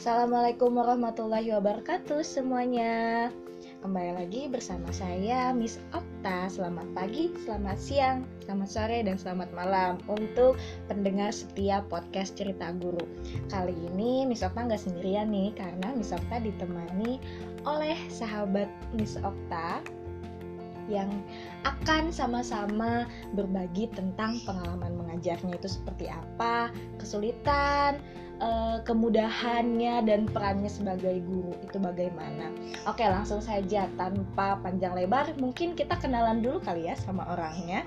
Assalamualaikum warahmatullahi wabarakatuh semuanya. Kembali lagi bersama saya Miss Okta. Selamat pagi, selamat siang, selamat sore, dan selamat malam Untuk pendengar setiap podcast cerita guru. Kali ini Miss Okta nggak sendirian nih Karena Miss Okta ditemani oleh sahabat Miss Okta yang akan sama-sama berbagi tentang pengalaman mengajarnya itu seperti apa, kesulitan, uh, kemudahannya dan perannya sebagai guru itu bagaimana. Oke, langsung saja tanpa panjang lebar, mungkin kita kenalan dulu kali ya sama orangnya.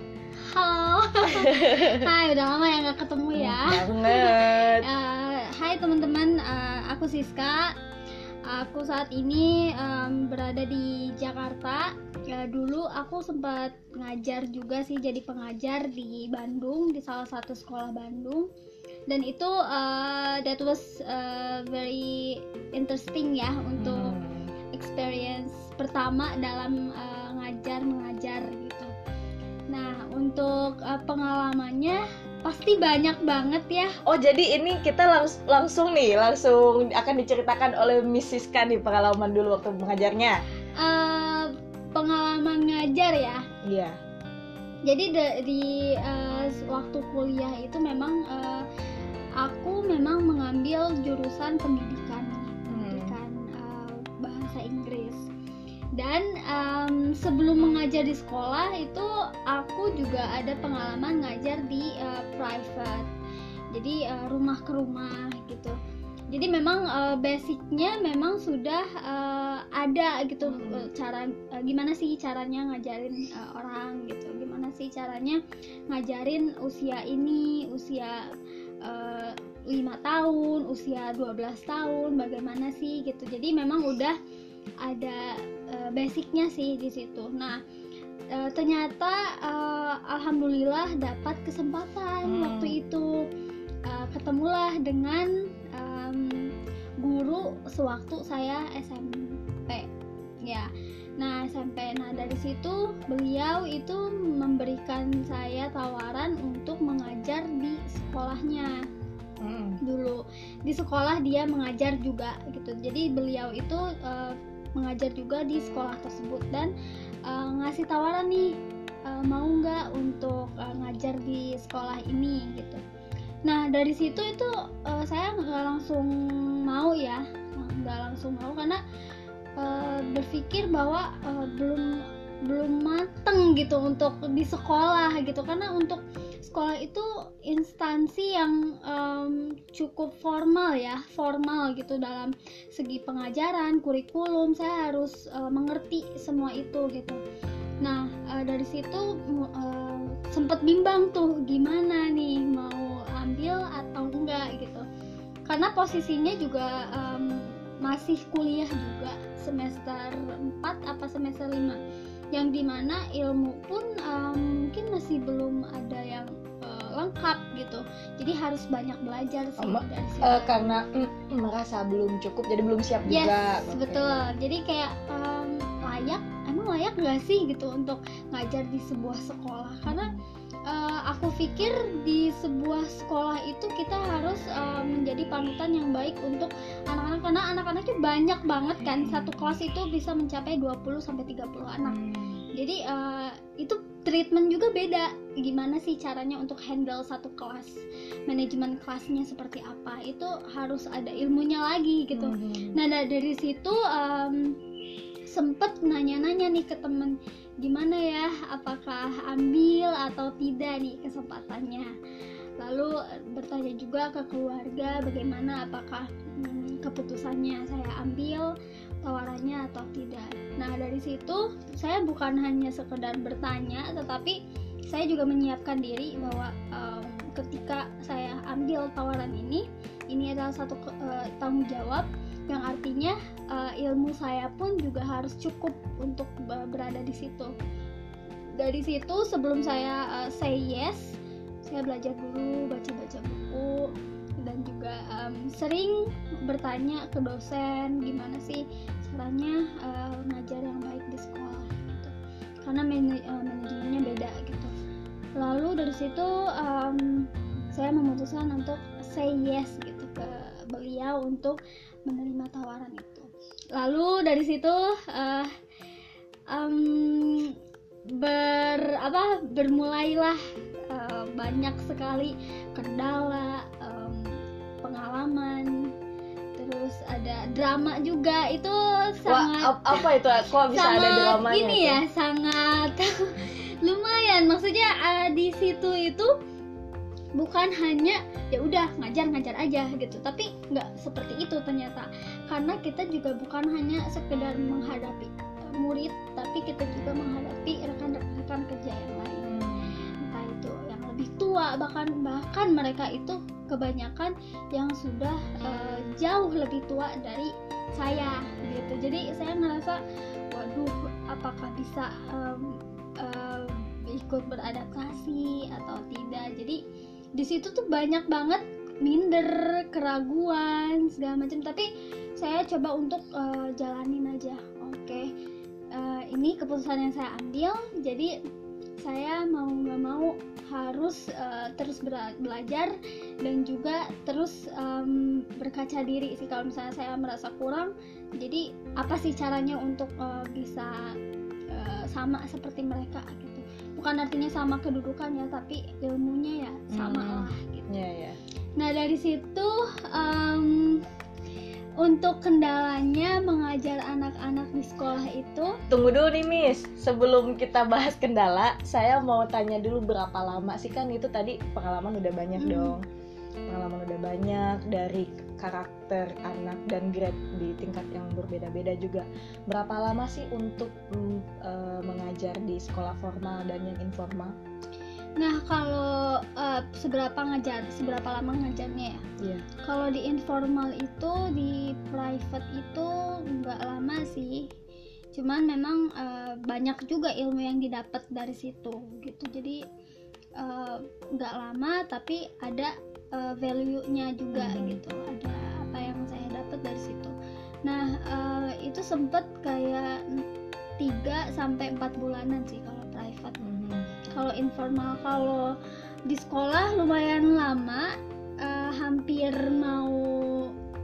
Halo, hai udah lama ya nggak ketemu ya. Banget. Uh, hai teman-teman, uh, aku Siska. Aku saat ini um, berada di Jakarta. Ya, dulu aku sempat ngajar juga sih, jadi pengajar di Bandung di salah satu sekolah Bandung dan itu uh, that was uh, very interesting ya untuk hmm. experience pertama dalam uh, ngajar mengajar gitu. Nah untuk uh, pengalamannya pasti banyak banget ya. Oh jadi ini kita langs langsung nih langsung akan diceritakan oleh Miss Siska nih pengalaman dulu waktu mengajarnya. Uh, pengalaman ngajar ya. Iya. Yeah. Jadi di, di uh, waktu kuliah itu memang uh, aku memang mengambil jurusan pendidikan pendidikan uh, bahasa Inggris. Dan um, sebelum mengajar di sekolah itu aku juga ada pengalaman ngajar di uh, private. Jadi uh, rumah ke rumah gitu jadi memang uh, basicnya memang sudah uh, ada gitu uh, cara uh, gimana sih caranya ngajarin uh, orang gitu gimana sih caranya ngajarin usia ini usia lima tahun, usia 12 tahun, bagaimana sih gitu. Jadi memang udah ada uh, basicnya sih di situ. Nah, uh, ternyata uh, alhamdulillah dapat kesempatan hmm. waktu itu uh, ketemulah dengan um, guru sewaktu saya SMP. Ya. Nah, SMP. Nah, dari situ beliau itu memberikan saya tawaran untuk mengajar di sekolahnya. Hmm. Dulu di sekolah dia mengajar juga gitu. Jadi beliau itu uh, mengajar juga di sekolah tersebut dan uh, ngasih tawaran nih uh, mau nggak untuk uh, ngajar di sekolah ini gitu. Nah, dari situ itu uh, saya nggak langsung mau ya, nggak langsung mau karena uh, berpikir bahwa uh, belum belum mateng gitu untuk di sekolah gitu. Karena untuk sekolah itu instansi yang um, cukup formal ya formal gitu dalam segi pengajaran kurikulum saya harus uh, mengerti semua itu gitu. Nah uh, dari situ uh, sempet bimbang tuh gimana nih mau ambil atau enggak gitu. Karena posisinya juga um, masih kuliah juga semester 4 apa semester 5 yang di mana ilmu pun um, mungkin masih belum ada yang uh, lengkap gitu. Jadi harus banyak belajar sih oh, dari uh, karena mm, merasa belum cukup jadi belum siap yes, juga. Okay. betul. Jadi kayak um, layak emang layak gak sih gitu untuk ngajar di sebuah sekolah? Karena pikir di sebuah sekolah itu kita harus uh, menjadi panutan yang baik untuk anak-anak karena anak-anaknya banyak banget kan satu kelas itu bisa mencapai 20 sampai 30 anak. Jadi uh, itu treatment juga beda. Gimana sih caranya untuk handle satu kelas? Manajemen kelasnya seperti apa? Itu harus ada ilmunya lagi gitu. Hmm. Nah, dari situ um, sempet nanya-nanya nih ke temen gimana ya? Apakah ambil atau tidak nih kesempatannya? Lalu bertanya juga ke keluarga bagaimana apakah hmm, keputusannya saya ambil tawarannya atau tidak. Nah dari situ saya bukan hanya sekedar bertanya tetapi saya juga menyiapkan diri bahwa um, ketika saya ambil tawaran ini ini adalah satu uh, tanggung jawab yang artinya uh, ilmu saya pun juga harus cukup untuk berada di situ. Dari situ sebelum saya uh, say yes, saya belajar dulu baca-baca buku dan juga um, sering bertanya ke dosen gimana sih caranya uh, ngajar yang baik di sekolah gitu. Karena uh, manajemennya beda gitu. Lalu dari situ um, saya memutuskan untuk say yes gitu ke beliau untuk menerima tawaran itu. Lalu dari situ uh, um, ber apa bermulailah uh, banyak sekali kendala um, pengalaman terus ada drama juga. Itu sangat Wah, apa itu? Kok bisa sangat ada dramanya ini tuh? ya sangat lumayan. Maksudnya uh, di situ itu bukan hanya ya udah ngajar ngajar aja gitu. Tapi nggak seperti itu ternyata. Karena kita juga bukan hanya sekedar menghadapi murid tapi kita juga menghadapi rekan-rekan kerja yang lain. Entah itu yang lebih tua bahkan bahkan mereka itu kebanyakan yang sudah uh, jauh lebih tua dari saya gitu. Jadi saya ngerasa waduh apakah bisa um, uh, ikut beradaptasi atau tidak? Jadi di situ tuh banyak banget minder keraguan segala macam. Tapi saya coba untuk uh, jalanin aja. Oke. Uh, ini keputusan yang saya ambil. Jadi saya mau nggak mau harus uh, terus bela- belajar dan juga terus um, berkaca diri sih. Kalau misalnya saya merasa kurang jadi apa sih caranya untuk uh, bisa uh, sama seperti mereka bukan artinya sama kedudukannya tapi ilmunya ya sama Hmm. lah gitu Iya, iya. nah dari situ um, untuk kendalanya mengajar anak-anak di sekolah itu Tunggu dulu nih Miss, sebelum kita bahas kendala, saya mau tanya dulu berapa lama sih kan itu tadi pengalaman udah banyak Hmm. dong. Pengalaman udah banyak dari karakter anak dan grade di tingkat yang berbeda-beda juga. Berapa lama sih untuk mm, eh, mengajar di sekolah formal dan yang informal? Nah, kalau uh, seberapa ngajar, seberapa lama ngajarnya ya? Iya. Kalau di informal itu, di private itu nggak lama sih. Cuman memang uh, banyak juga ilmu yang didapat dari situ, gitu. Jadi uh, nggak lama, tapi ada uh, value-nya juga, Mhm. gitu. Ada apa yang saya dapat dari situ. Nah, uh, itu sempet kayak 3 sampai 4 bulanan sih kalau private kalau informal kalau di sekolah lumayan lama eh, hampir mau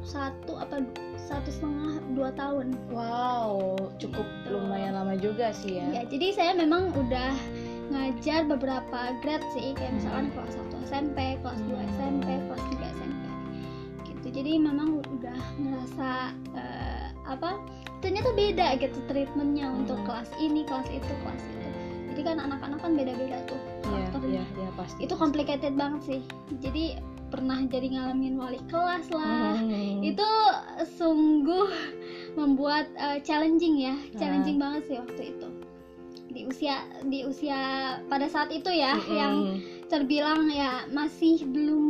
satu apa satu setengah dua tahun Wow, cukup Gitu. lumayan lama juga sih ya. ya jadi saya memang udah ngajar beberapa grade sih kayak misalkan kelas 1 SMP kelas 2 Hmm. SMP kelas 3 SMP gitu jadi memang udah ngerasa eh, apa ternyata beda gitu treatmentnya untuk Hmm. kelas ini kelas itu kelas itu jadi kan anak-anak kan beda-beda tuh Iya, karakternya iya, iya pasti. itu complicated banget sih jadi pernah jadi ngalamin wali kelas lah Hmm. itu sungguh membuat uh, challenging ya challenging banget sih waktu itu di usia di usia pada saat itu ya Mm-mm. yang terbilang ya masih belum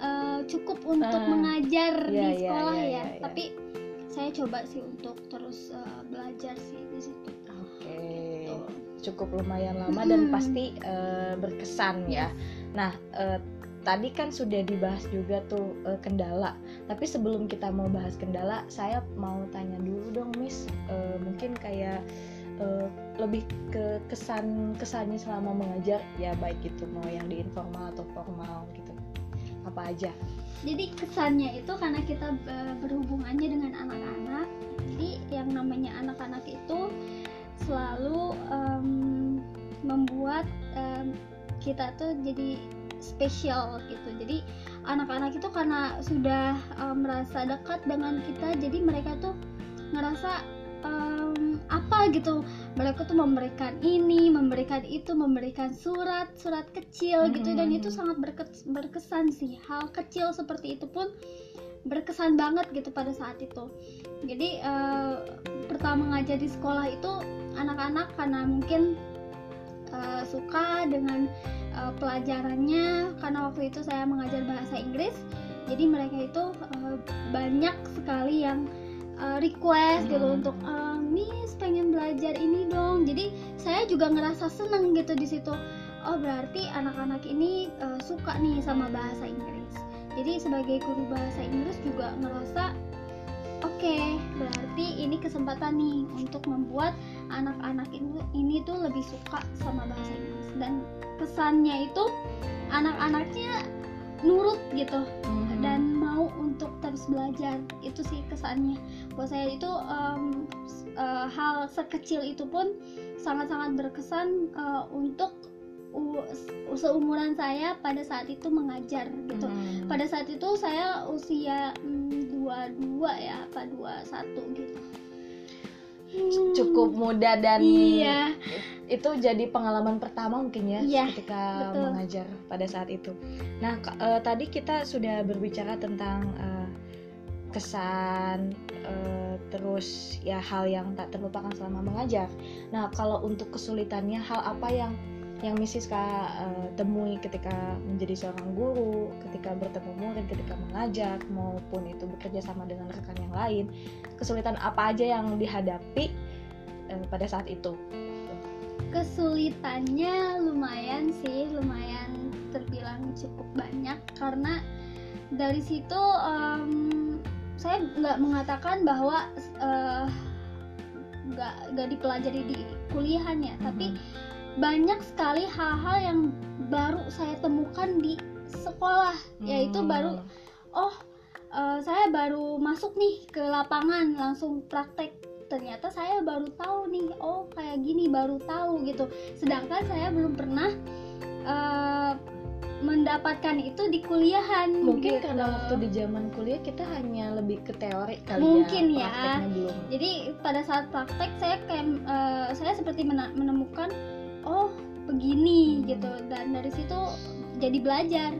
uh, cukup untuk Ah, mengajar iya, di iya, sekolah iya, ya iya, iya. tapi saya coba sih untuk terus uh, belajar sih di situ Oke, Tuh. cukup lumayan lama dan Mm-mm. pasti eh, berkesan ya. Nah, eh, tadi kan sudah dibahas juga tuh eh, kendala. Tapi sebelum kita mau bahas kendala, saya mau tanya dulu dong, Miss. Eh, mungkin kayak eh, lebih ke kesan kesannya selama mengajar, ya baik itu mau yang di informal atau formal gitu. Apa aja? jadi kesannya itu karena kita eh, berhubungannya dengan anak-anak jadi yang namanya anak-anak itu selalu em, membuat em, kita tuh jadi spesial gitu jadi anak-anak itu karena sudah em, merasa dekat dengan kita jadi mereka tuh ngerasa em, apa gitu mereka tuh memberikan ini memberikan itu memberikan surat surat kecil gitu. Dan itu sangat berkes- berkesan sih. Hal kecil seperti itu pun berkesan banget gitu pada saat itu. Jadi eh, pertama ngajar di sekolah itu anak-anak karena mungkin eh, suka dengan eh, pelajarannya. Karena waktu itu saya mengajar bahasa Inggris jadi mereka itu eh, banyak sekali yang eh, request gitu Hmm. untuk eh, Miss pengen belajar ini dong. Jadi saya juga ngerasa seneng gitu di situ. Oh berarti anak-anak ini eh, suka nih sama bahasa Inggris. Jadi sebagai guru bahasa Inggris juga ngerasa oke berarti ini kesempatan nih untuk membuat anak-anak ini ini tuh lebih suka sama bahasa Inggris. Dan kesannya itu anak-anaknya nurut gitu Hmm. dan mau untuk terus belajar. Itu sih kesannya buat saya itu um, uh, hal sekecil itu pun sangat-sangat berkesan uh, untuk seumuran saya pada saat itu mengajar gitu. Hmm. Pada saat itu saya usia dua dua ya apa dua satu gitu cukup muda dan iya. itu jadi pengalaman pertama mungkin ya iya, ketika betul. mengajar pada saat itu. Nah uh, tadi kita sudah berbicara tentang uh, kesan uh, terus ya hal yang tak terlupakan selama mengajar. Nah kalau untuk kesulitannya hal apa yang yang Miss Siska uh, temui ketika menjadi seorang guru, ketika bertemu murid, ketika mengajar maupun itu bekerja sama dengan rekan yang lain, kesulitan apa aja yang dihadapi uh, pada saat itu? Kesulitannya lumayan sih, lumayan terbilang cukup banyak karena dari situ um, saya nggak mengatakan bahwa uh, nggak nggak dipelajari di kuliahannya, mm -hmm. tapi banyak sekali hal-hal yang baru saya temukan di sekolah hmm. yaitu baru oh uh, saya baru masuk nih ke lapangan langsung praktek ternyata saya baru tahu nih oh kayak gini baru tahu gitu sedangkan saya belum pernah uh, mendapatkan itu di kuliahan mungkin gitu. karena waktu di zaman kuliah kita hanya lebih ke teori kali ya, mungkin ya, ya. belum. jadi pada saat praktek saya kayak uh, saya seperti menemukan oh begini gitu dan dari situ jadi belajar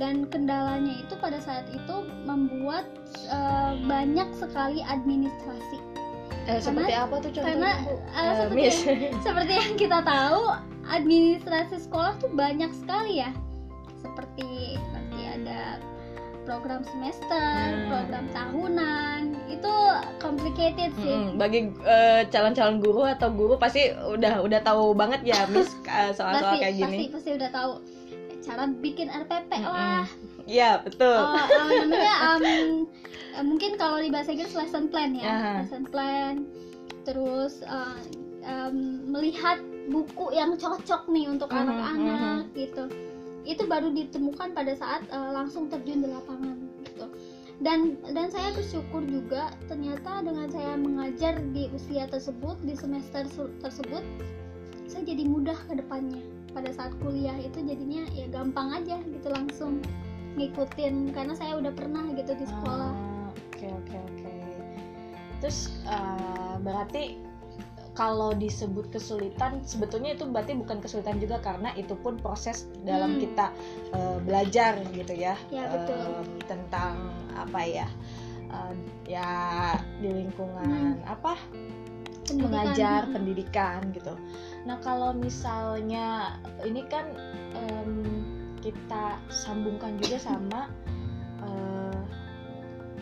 dan kendalanya itu pada saat itu membuat uh, banyak sekali administrasi eh, karena, seperti apa tuh contohnya karena uh, seperti, yang, seperti yang kita tahu administrasi sekolah tuh banyak sekali ya seperti nanti ada program semester, hmm. program tahunan, itu complicated sih. Hmm, bagi uh, calon-calon guru atau guru pasti udah udah tahu banget ya Miss soal-soal kayak gini. Pasti pasti udah tahu cara bikin RPP hmm, lah. Iya, betul. Oh, uh, namanya um, mungkin kalau di bahasa Inggris lesson plan ya. Uh-huh. Lesson plan. Terus uh, um, melihat buku yang cocok nih untuk anak-anak uh-huh. gitu itu baru ditemukan pada saat uh, langsung terjun di lapangan gitu. Dan dan saya bersyukur juga ternyata dengan saya mengajar di usia tersebut di semester tersebut saya jadi mudah ke depannya. Pada saat kuliah itu jadinya ya gampang aja gitu langsung ngikutin karena saya udah pernah gitu di sekolah. Ah, oke oke oke. Terus uh, berarti kalau disebut kesulitan sebetulnya itu berarti bukan kesulitan juga karena itu pun proses dalam hmm. kita uh, belajar gitu ya, ya betul. Uh, tentang apa ya uh, ya di lingkungan hmm. apa pendidikan. mengajar pendidikan gitu. Nah kalau misalnya ini kan um, kita sambungkan juga sama uh,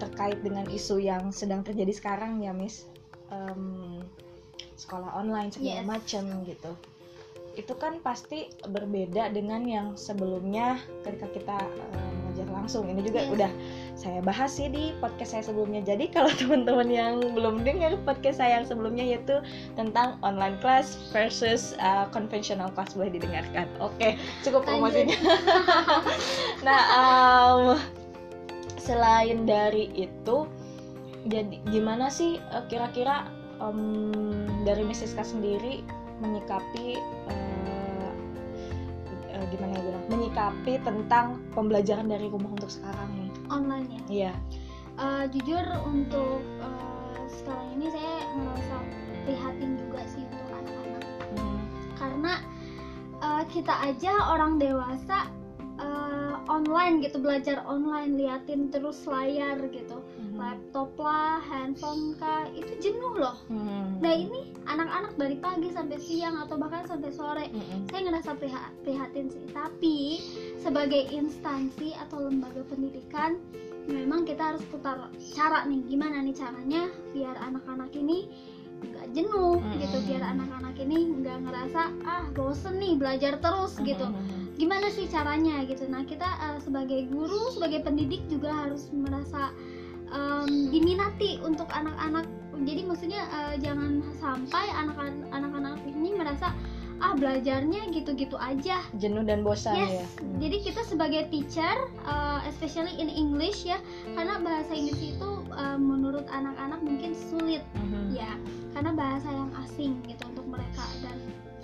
terkait dengan isu yang sedang terjadi sekarang ya Miss. Um, sekolah online segala yes. macam gitu. Itu kan pasti berbeda dengan yang sebelumnya ketika kita uh, mengajar langsung. Ini juga yes. udah saya bahas sih di podcast saya sebelumnya. Jadi kalau teman-teman yang belum dengar podcast saya yang sebelumnya yaitu tentang online class versus uh, conventional class boleh didengarkan. Oke okay, cukup promosinya. Nah um, selain dari itu jadi gimana sih uh, kira-kira um, dari Misiska sendiri menyikapi uh, uh, gimana ya bilang menyikapi tentang pembelajaran dari rumah untuk sekarang nih online ya iya uh, jujur untuk uh, sekarang ini saya merasa prihatin juga sih untuk anak-anak hmm. karena uh, kita aja orang dewasa uh, online gitu belajar online liatin terus layar gitu. Laptop lah handphone kah itu jenuh loh hmm. nah ini anak-anak dari pagi sampai siang atau bahkan sampai sore hmm. saya ngerasa prihatin sih tapi sebagai instansi atau lembaga pendidikan memang kita harus putar cara nih gimana nih caranya biar anak-anak ini nggak jenuh mm-hmm. gitu biar anak-anak ini nggak ngerasa ah bosen nih belajar terus mm-hmm. gitu gimana sih caranya gitu nah kita uh, sebagai guru sebagai pendidik juga harus merasa um, diminati untuk anak-anak. Jadi maksudnya uh, jangan sampai anak-anak ini merasa ah belajarnya gitu-gitu aja. Jenuh dan bosan yes. ya? Hmm. jadi kita sebagai teacher uh, especially in English ya karena bahasa Inggris itu uh, menurut anak-anak mungkin sulit. Mhm. ya karena bahasa yang asing gitu untuk mereka. Dan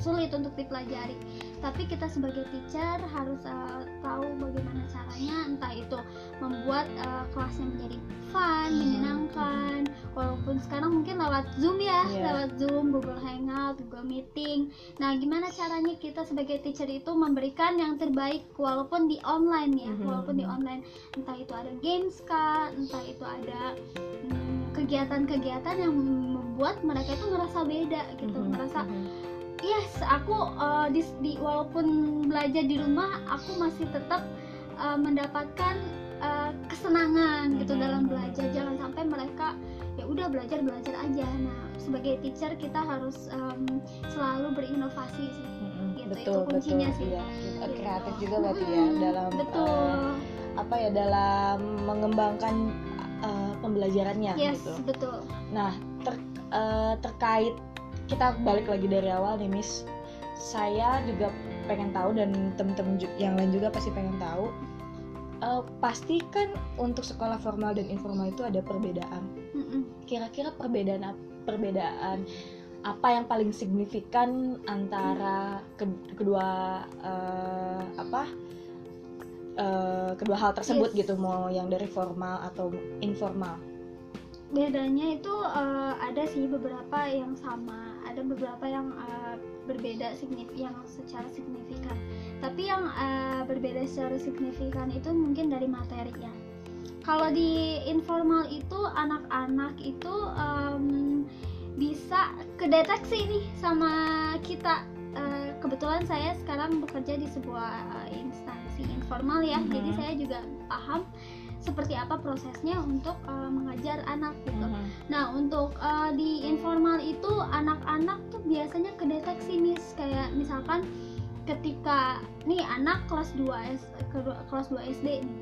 sulit untuk dipelajari tapi kita sebagai teacher harus uh, tahu bagaimana caranya entah itu membuat uh, kelasnya menjadi fun Mhm. menyenangkan walaupun sekarang mungkin lewat zoom ya Iya. lewat zoom Google Hangout Google Meeting nah gimana caranya kita sebagai teacher itu memberikan yang terbaik walaupun di online ya Mhm. walaupun di online entah itu ada games kah entah itu ada hmm, kegiatan-kegiatan yang membuat mereka itu ngerasa beda gitu Mhm. ngerasa Mhm. Yes aku uh, di, di- walaupun belajar di rumah aku masih tetap uh, mendapatkan uh, kesenangan gitu Mhm. dalam belajar jangan sampai mereka ya udah belajar belajar aja nah sebagai teacher kita harus um, selalu berinovasi sih Mhm. gitu, betul itu kuncinya betul sih. iya. Gitu. kreatif juga berarti ya Mm, dalam betul eh, apa ya dalam mengembangkan eh, pembelajarannya yes gitu betul Nah, ter- eh, terkait kita balik lagi dari awal nih, Miss. Saya juga pengen tahu dan temen-temen yang lain juga pasti pengen tahu. Eh, pasti kan untuk sekolah formal dan informal itu ada perbedaan. Kira-kira perbedaan perbedaan apa yang paling signifikan antara ke- kedua eh, apa eh, kedua hal tersebut Yes. gitu mau yang dari formal atau informal bedanya itu uh, ada sih beberapa yang sama ada beberapa yang uh, berbeda signif yang secara signifikan. Tapi yang uh, berbeda secara signifikan itu mungkin dari materi ya kalau di informal itu anak-anak itu um, bisa kedeteksi nih sama kita. Uh, kebetulan saya sekarang bekerja di sebuah uh, instansi informal ya. Mhm. jadi saya juga paham seperti apa prosesnya untuk uh, mengajar anak gitu Mhm. Nah, untuk uh, di informal itu anak-anak tuh biasanya kedeteksi mis kayak misalkan ketika nih anak kelas 2 S kelas 2 SD nih.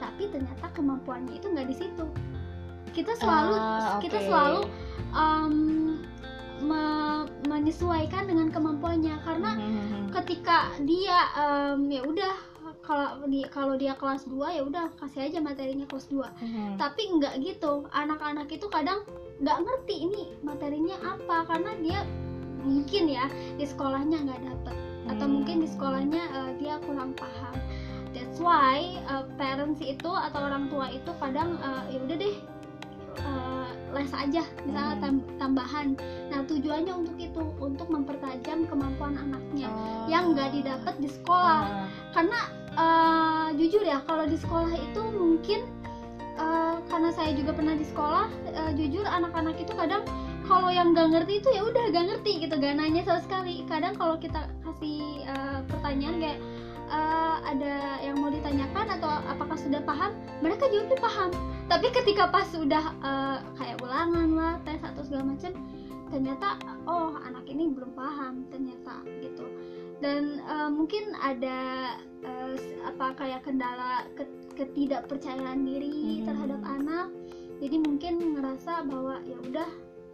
Tapi ternyata kemampuannya itu nggak di situ. Kita selalu Ah, kita oke. selalu um, me- menyesuaikan dengan kemampuannya karena Mhm. ketika dia em, ya udah kalau dia kalau dia kelas 2 ya udah kasih aja materinya kelas 2 Mhm. tapi nggak gitu anak-anak itu kadang nggak ngerti ini materinya apa karena dia mungkin ya di sekolahnya nggak dapet atau Hmm. mungkin di sekolahnya eh, dia kurang paham that's why eh, parents itu atau orang tua itu kadang eh, ya udah deh eh, les aja misalnya Hmm. tam- tambahan nah tujuannya untuk itu untuk mempertajam kemampuan anaknya Oh. yang nggak didapat di sekolah Ah. karena eh, jujur ya kalau di sekolah itu mungkin eh, karena saya juga pernah di sekolah eh, jujur anak-anak itu kadang kalau yang nggak ngerti itu ya udah nggak ngerti gitu gak nanya sama sekali. Kadang kalau kita kasih eh, pertanyaan kayak eh, ada yang mau ditanyakan atau apakah sudah paham mereka jawabnya paham. Tapi ketika pas sudah eh, kayak ulangan lah tes atau segala macam ternyata oh anak ini belum paham ternyata gitu dan eh, mungkin ada s- apa kayak kendala ke- ketidakpercayaan diri Mhm. terhadap anak. Jadi mungkin ngerasa bahwa ya udah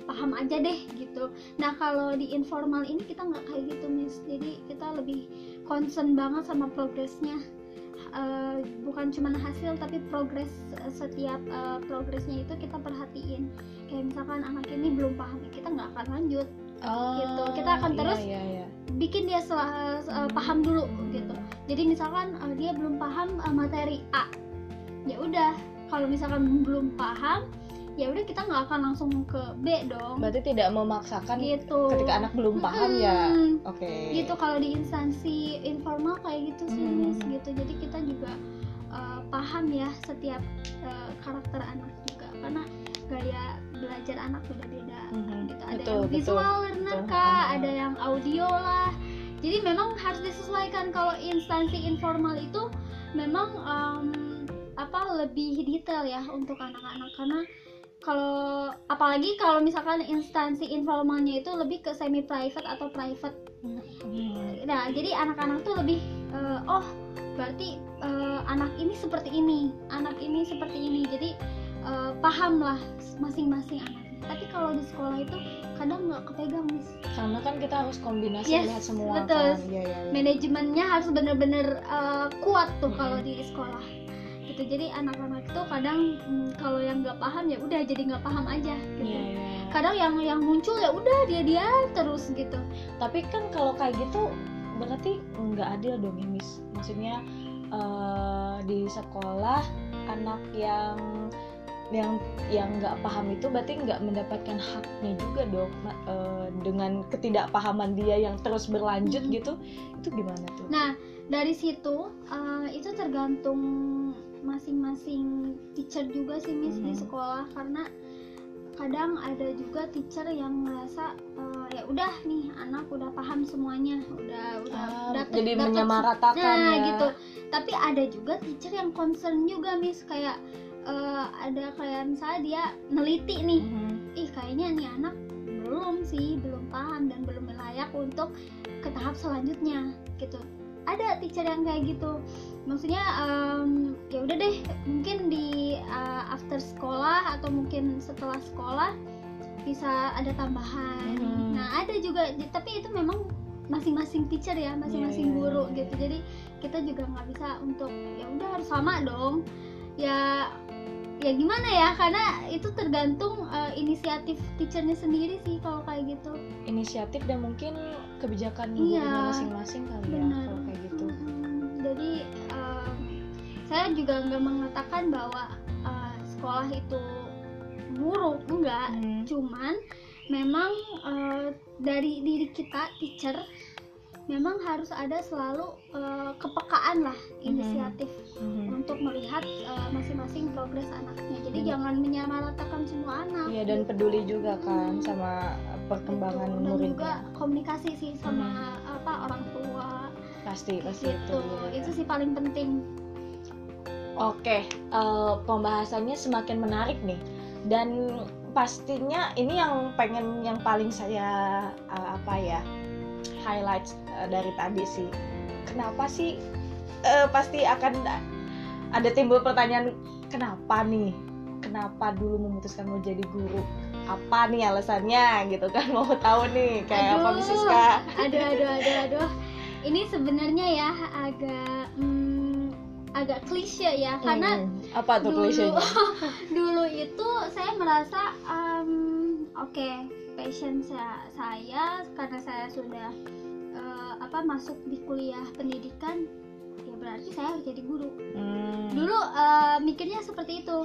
paham aja deh gitu. Nah kalau di informal ini kita nggak kayak gitu miss. Jadi kita lebih concern banget sama progresnya. Eh, bukan cuma hasil tapi progres setiap eh, progresnya itu kita perhatiin. Kayak misalkan anak ini belum paham ya kita nggak akan lanjut Oh, gitu. Kita akan iya, terus iya, iya. bikin dia selah, eh, paham dulu gitu jadi misalkan eh, dia belum paham eh, materi A ya udah kalau misalkan belum paham ya udah kita nggak akan langsung ke B dong Berarti tidak memaksakan gitu ketika anak belum paham ya. Mm-mm. Oke. gitu kalau di instansi informal kayak gitu sih Hmm. Miss, gitu jadi kita juga uh, paham ya setiap uh, karakter anak juga karena gaya belajar anak beda-beda Mhm. gitu ada Betul, yang betul, visual learner betul. kah Ah. ada yang audio lah jadi memang harus disesuaikan kalau instansi informal itu memang um, apa lebih detail ya untuk anak-anak karena kalau apalagi kalau misalkan instansi informalnya itu lebih ke semi private atau private Mhm. nah jadi anak-anak tuh lebih eh, oh berarti eh, anak ini seperti ini anak ini seperti ini jadi eh, paham lah masing-masing anaknya tapi kalau di sekolah itu kadang nggak kepegang mis karena kan kita harus kombinasi Yes, lihat semua betul. kan iya iya iya. manajemennya harus bener-bener uh, kuat tuh Mm-mm. kalau di sekolah gitu jadi anak-anak itu kadang mm, kalau yang nggak paham ya udah jadi nggak paham aja gitu Iya, iya. kadang yang yang muncul ya udah dia dia terus gitu tapi kan kalau kayak gitu berarti nggak adil dong ya Miss maksudnya eh, di sekolah anak yang yang yang nggak paham itu berarti nggak mendapatkan haknya juga dong eh, dengan ketidakpahaman dia yang terus berlanjut Mhm. gitu itu gimana tuh nah dari situ uh, itu tergantung masing-masing teacher juga sih miss di Mhm. sekolah karena kadang ada juga teacher yang merasa uh, ya udah nih anak udah paham semuanya udah udah Ah, dapet- jadi dapet- menyamaratakan nah ya gitu tapi ada juga teacher yang concern juga miss kayak uh, ada kayak misalnya dia neliti nih Mhm. ih kayaknya nih anak belum sih belum paham dan belum layak untuk ke tahap selanjutnya gitu. Ada teacher yang kayak gitu. Maksudnya em, ya udah deh mungkin di uh, after sekolah atau mungkin setelah sekolah bisa ada tambahan. Mhm. nah ada juga tapi itu memang masing-masing teacher ya masing-masing Iya, iya, guru iya, gitu. jadi kita juga nggak bisa untuk ya udah harus sama dong. Ya ya gimana ya? Karena itu tergantung uh, inisiatif teachernya sendiri sih kalau kayak gitu. Inisiatif dan mungkin kebijakan Iya. gurunya masing-masing kali ya benar. kalau kayak gitu. Mm, jadi um, saya juga nggak mengatakan bahwa uh, sekolah itu buruk enggak. Hmm. cuman memang uh, dari diri kita teacher memang harus ada selalu uh, kepekaan lah inisiatif Mhm. untuk melihat uh, masing-masing progres anaknya. Jadi Hmm. jangan menyamaratakan semua anak. Iya dan peduli juga kan sama perkembangan Betul. dan juga muridnya komunikasi sih sama apa orang tua. Pasti pasti gitu. itu. itu sih paling penting. Oke, eh, pembahasannya semakin menarik nih. Dan pastinya ini yang pengen yang paling saya eh, apa ya highlight eh, dari tadi sih. Kenapa sih eh, pasti akan ada timbul pertanyaan kenapa nih? Kenapa dulu memutuskan mau jadi guru? Apa nih alasannya gitu kan mau tahu nih kayak apa Aduh. Miss Siska? aduh aduh aduh aduh ini sebenarnya ya agak hmm, agak klise ya karena Hmm, apa tuh dulu dulu itu saya merasa um, oke passion saya, saya karena saya sudah eh, apa masuk di kuliah pendidikan ya berarti saya harus jadi guru Hmm. dulu eh, mikirnya seperti itu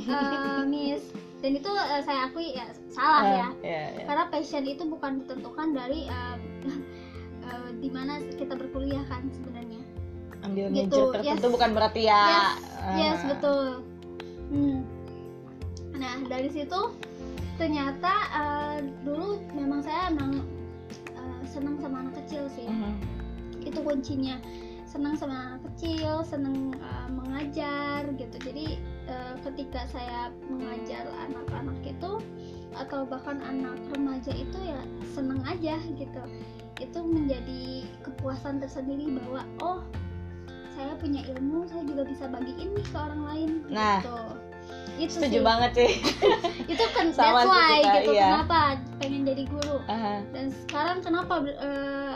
eh, Miss dan itu eh, saya akui ya salah Eh, ya ya, ya. karena passion itu bukan ditentukan dari eh, eh, di mana kita berkuliah kan sebenarnya ambil Gitu, major tertentu yes. bukan berarti ya yes ah, yes betul Hmm. nah dari situ ternyata eh, dulu memang saya emang eh, senang sama anak kecil sih. Mhm. itu kuncinya. Senang sama anak kecil senang eh, mengajar gitu. Jadi eh, ketika saya mengajar anak-anak itu atau bahkan anak remaja itu ya senang aja gitu. Itu menjadi kepuasan tersendiri bahwa oh saya punya ilmu saya juga bisa bagiin nih ke orang lain. Nah, gitu itu setuju sih. banget sih. Itu kan Sama that's why kita, gitu. iya. kenapa pengen jadi guru? Aha. dan sekarang kenapa ber- eh,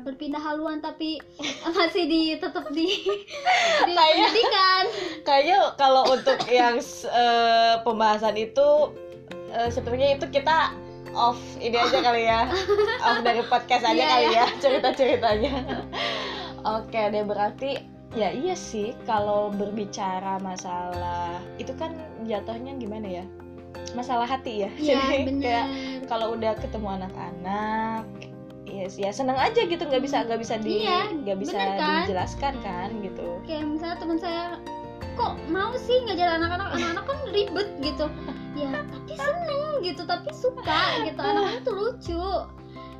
berpindah haluan tapi masih di tetap di di pendidikan? Kayaknya kalau untuk yang eh, pembahasan itu sebenarnya itu kita off ini aja kali ya. Off dari podcast aja Iya, kali iya. ya cerita ceritanya oke deh berarti ya iya sih. Kalau berbicara masalah itu kan jatuhnya gimana ya? Masalah hati ya. Iya Jadi benar kayak kalau udah ketemu anak-anak yes, ya seneng aja gitu. Nggak bisa nggak bisa di Iya, nggak bisa bener kan? dijelaskan kan gitu. Kayak misalnya teman saya kok mau sih ngajar anak-anak? Anak-anak kan ribet gitu. Ya tapi seneng gitu tapi suka gitu. Anak-anak tuh lucu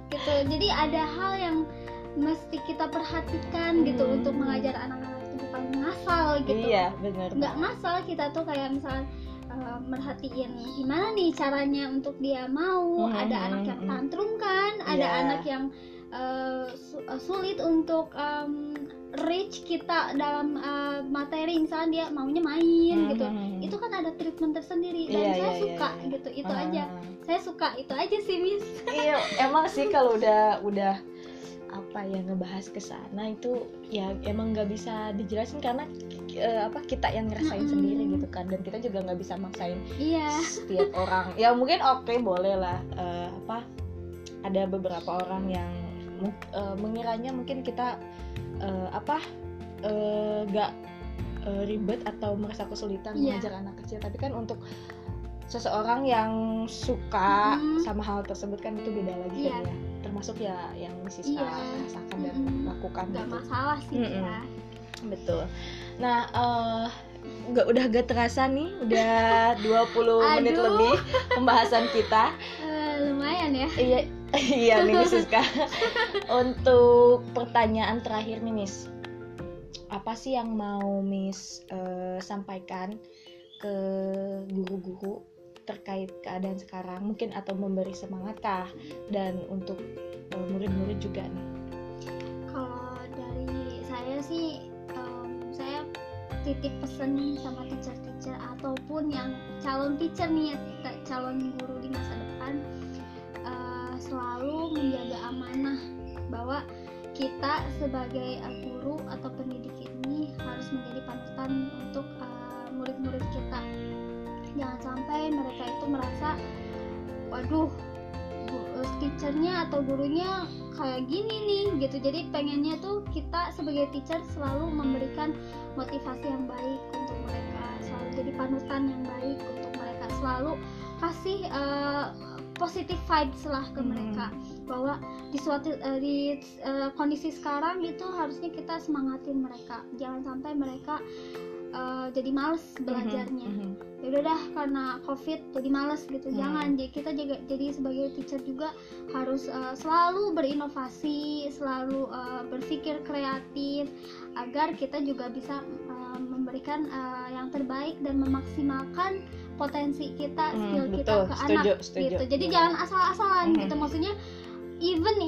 gitu. Jadi ada hal yang mesti kita perhatikan gitu Hmm. untuk mengajar anak-anak itu bukan ngasal gitu iya bener nggak ngasal kita tuh kayak misalnya uh, merhatiin gimana nih caranya untuk dia mau Hmm, ada hmm, anak yang hmm. tantrum kan ada Iya. anak yang uh, su- uh, sulit untuk um, reach kita dalam uh, materi misalnya dia maunya main gitu Mhm. itu kan ada treatment tersendiri dan Iya, saya iya, suka iya, iya. gitu itu Ah. aja saya suka itu aja sih miss iya emang sih kalau udah udah apa ya ngebahas ke sana itu ya emang nggak bisa dijelasin karena eh, apa kita yang ngerasain Mm-mm. sendiri gitu kan dan kita juga nggak bisa maksain iya setiap orang ya mungkin oke boleh lah eh, apa ada beberapa orang yang eh, mengiranya mungkin kita eh, apa nggak eh, ribet atau merasa kesulitan Iya. mengajar anak kecil tapi kan untuk seseorang yang suka Mm-mm. sama hal tersebut kan itu beda lagi Iya. kan ya termasuk ya yang Mrs. Iya. rasakan dan Mm-mm. lakukan nggak gitu. masalah sih Mm-mm. ya Betul. Nah, eh nggak udah gak terasa nih, udah 20 menit lebih pembahasan kita. Eh, lumayan ya Iya, iya nih Siska. Untuk pertanyaan terakhir nih Miss. Apa sih yang mau Miss eh, sampaikan ke guru-guru terkait keadaan sekarang mungkin atau memberi semangat kah? Dan untuk eh, murid-murid juga nih. kalau dari saya sih em, saya titip pesan sama teacher-teacher ataupun yang calon teacher nih calon guru di masa depan. Eh, selalu menjaga amanah bahwa kita sebagai eh, guru atau pendidik ini harus menjadi panutan untuk eh, murid-murid kita jangan sampai mereka itu merasa waduh eh, teachernya atau gurunya kayak gini nih gitu. Jadi pengennya tuh kita sebagai teacher selalu memberikan motivasi yang baik untuk mereka selalu jadi panutan yang baik untuk mereka selalu kasih eh, positive vibes lah ke Hmm. mereka. Bahwa di suatu eh, di eh, kondisi sekarang itu harusnya kita semangatin mereka. Jangan sampai mereka eh, jadi males belajarnya Mhm, mhm. ya udah dah karena covid jadi males gitu Hmm. jangan jadi kita juga jadi sebagai teacher juga harus uh, selalu berinovasi selalu uh, berpikir kreatif agar kita juga bisa uh, memberikan uh, yang terbaik dan memaksimalkan potensi kita Hmm, skill kita betul, ke setuju, anak setuju. gitu jadi Iya. jangan asal-asalan Mhm. gitu maksudnya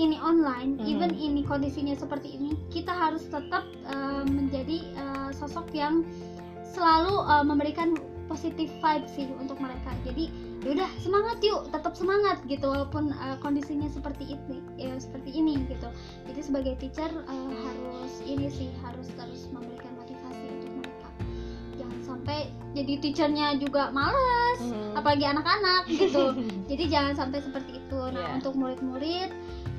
ini online Mhm. even ini kondisinya seperti ini kita harus tetap uh, menjadi uh, sosok yang selalu uh, memberikan positive vibe sih untuk mereka jadi yaudah semangat yuk tetap semangat gitu walaupun uh, kondisinya seperti ini ya seperti ini gitu jadi sebagai teacher uh, harus ini sih harus terus memberikan motivasi untuk mereka jangan sampai jadi teachernya juga malas Mhm. apalagi anak-anak gitu jadi jangan sampai seperti itu nah Iya. untuk murid-murid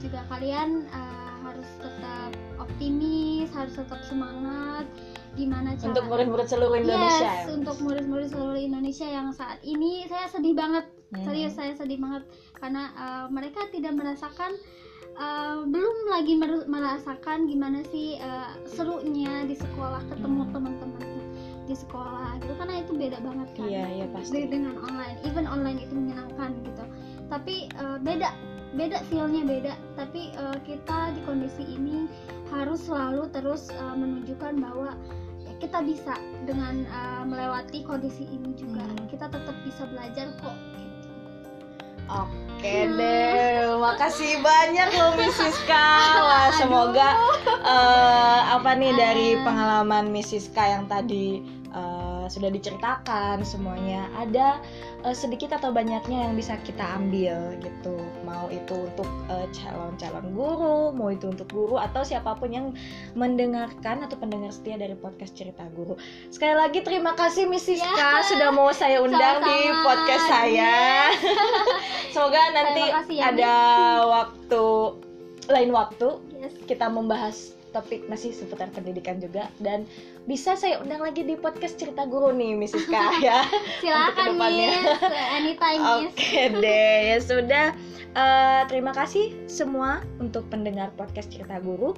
juga kalian uh, harus tetap optimis harus tetap semangat gimana cara Untuk murid-murid seluruh Indonesia. yes ya, untuk murid-murid seluruh Indonesia yang saat ini saya sedih banget Hmm. serius saya sedih banget karena uh, mereka tidak merasakan uh, belum lagi mer- merasakan gimana sih uh, serunya di sekolah ketemu Hmm. teman-teman di sekolah gitu karena itu beda banget kan Iya, iya pasti. De- dengan online even online itu menyenangkan gitu tapi uh, beda beda feelnya beda tapi uh, kita di kondisi ini harus selalu terus uh, menunjukkan bahwa ya, kita bisa dengan uh, melewati kondisi ini juga Hmm. kita tetap bisa belajar kok gitu. Oke deh, makasih banyak loh Miss Siska. Wah, semoga eh, apa nih dari pengalaman Miss Siska yang tadi sudah diceritakan semuanya ada eh, sedikit atau banyaknya yang bisa kita ambil gitu. Mau itu untuk eh, calon-calon guru, mau itu untuk guru atau siapa pun yang mendengarkan atau pendengar setia dari podcast cerita guru. Sekali lagi terima kasih Miss Siska Ya. sudah mau saya undang di Sama-sama. podcast saya. Semoga nanti kasih ya, ada waktu lain waktu yes kita membahas topik masih seputar pendidikan juga dan bisa saya undang lagi di podcast cerita guru nih Miss Siska ya. silakan miss anytime miss Oke deh ya sudah. Eh, terima kasih semua untuk pendengar podcast cerita guru.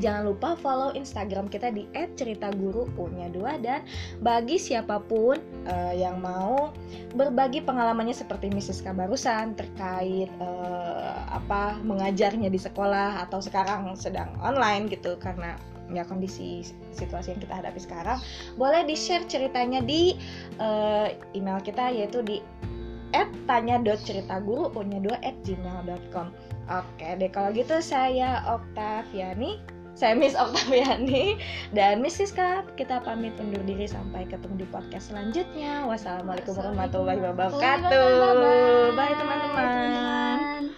Jangan lupa follow Instagram kita di @ceritaguru punya dan bagi siapa pun eh, yang mau berbagi pengalamannya seperti Mrs. barusan terkait eh, apa mengajarnya di sekolah atau sekarang sedang online gitu karena ya kondisi situasi yang kita hadapi sekarang boleh di share ceritanya di eh, email kita yaitu di tanya.ceritaguru at gmail.com Oke deh kalau gitu saya Oktaviani Saya Miss Oktaviani dan Miss Siska. Kita pamit undur diri sampai ketemu di podcast selanjutnya. Wassalamualaikum warahmatullahi wabarakatuh. Bye teman-teman.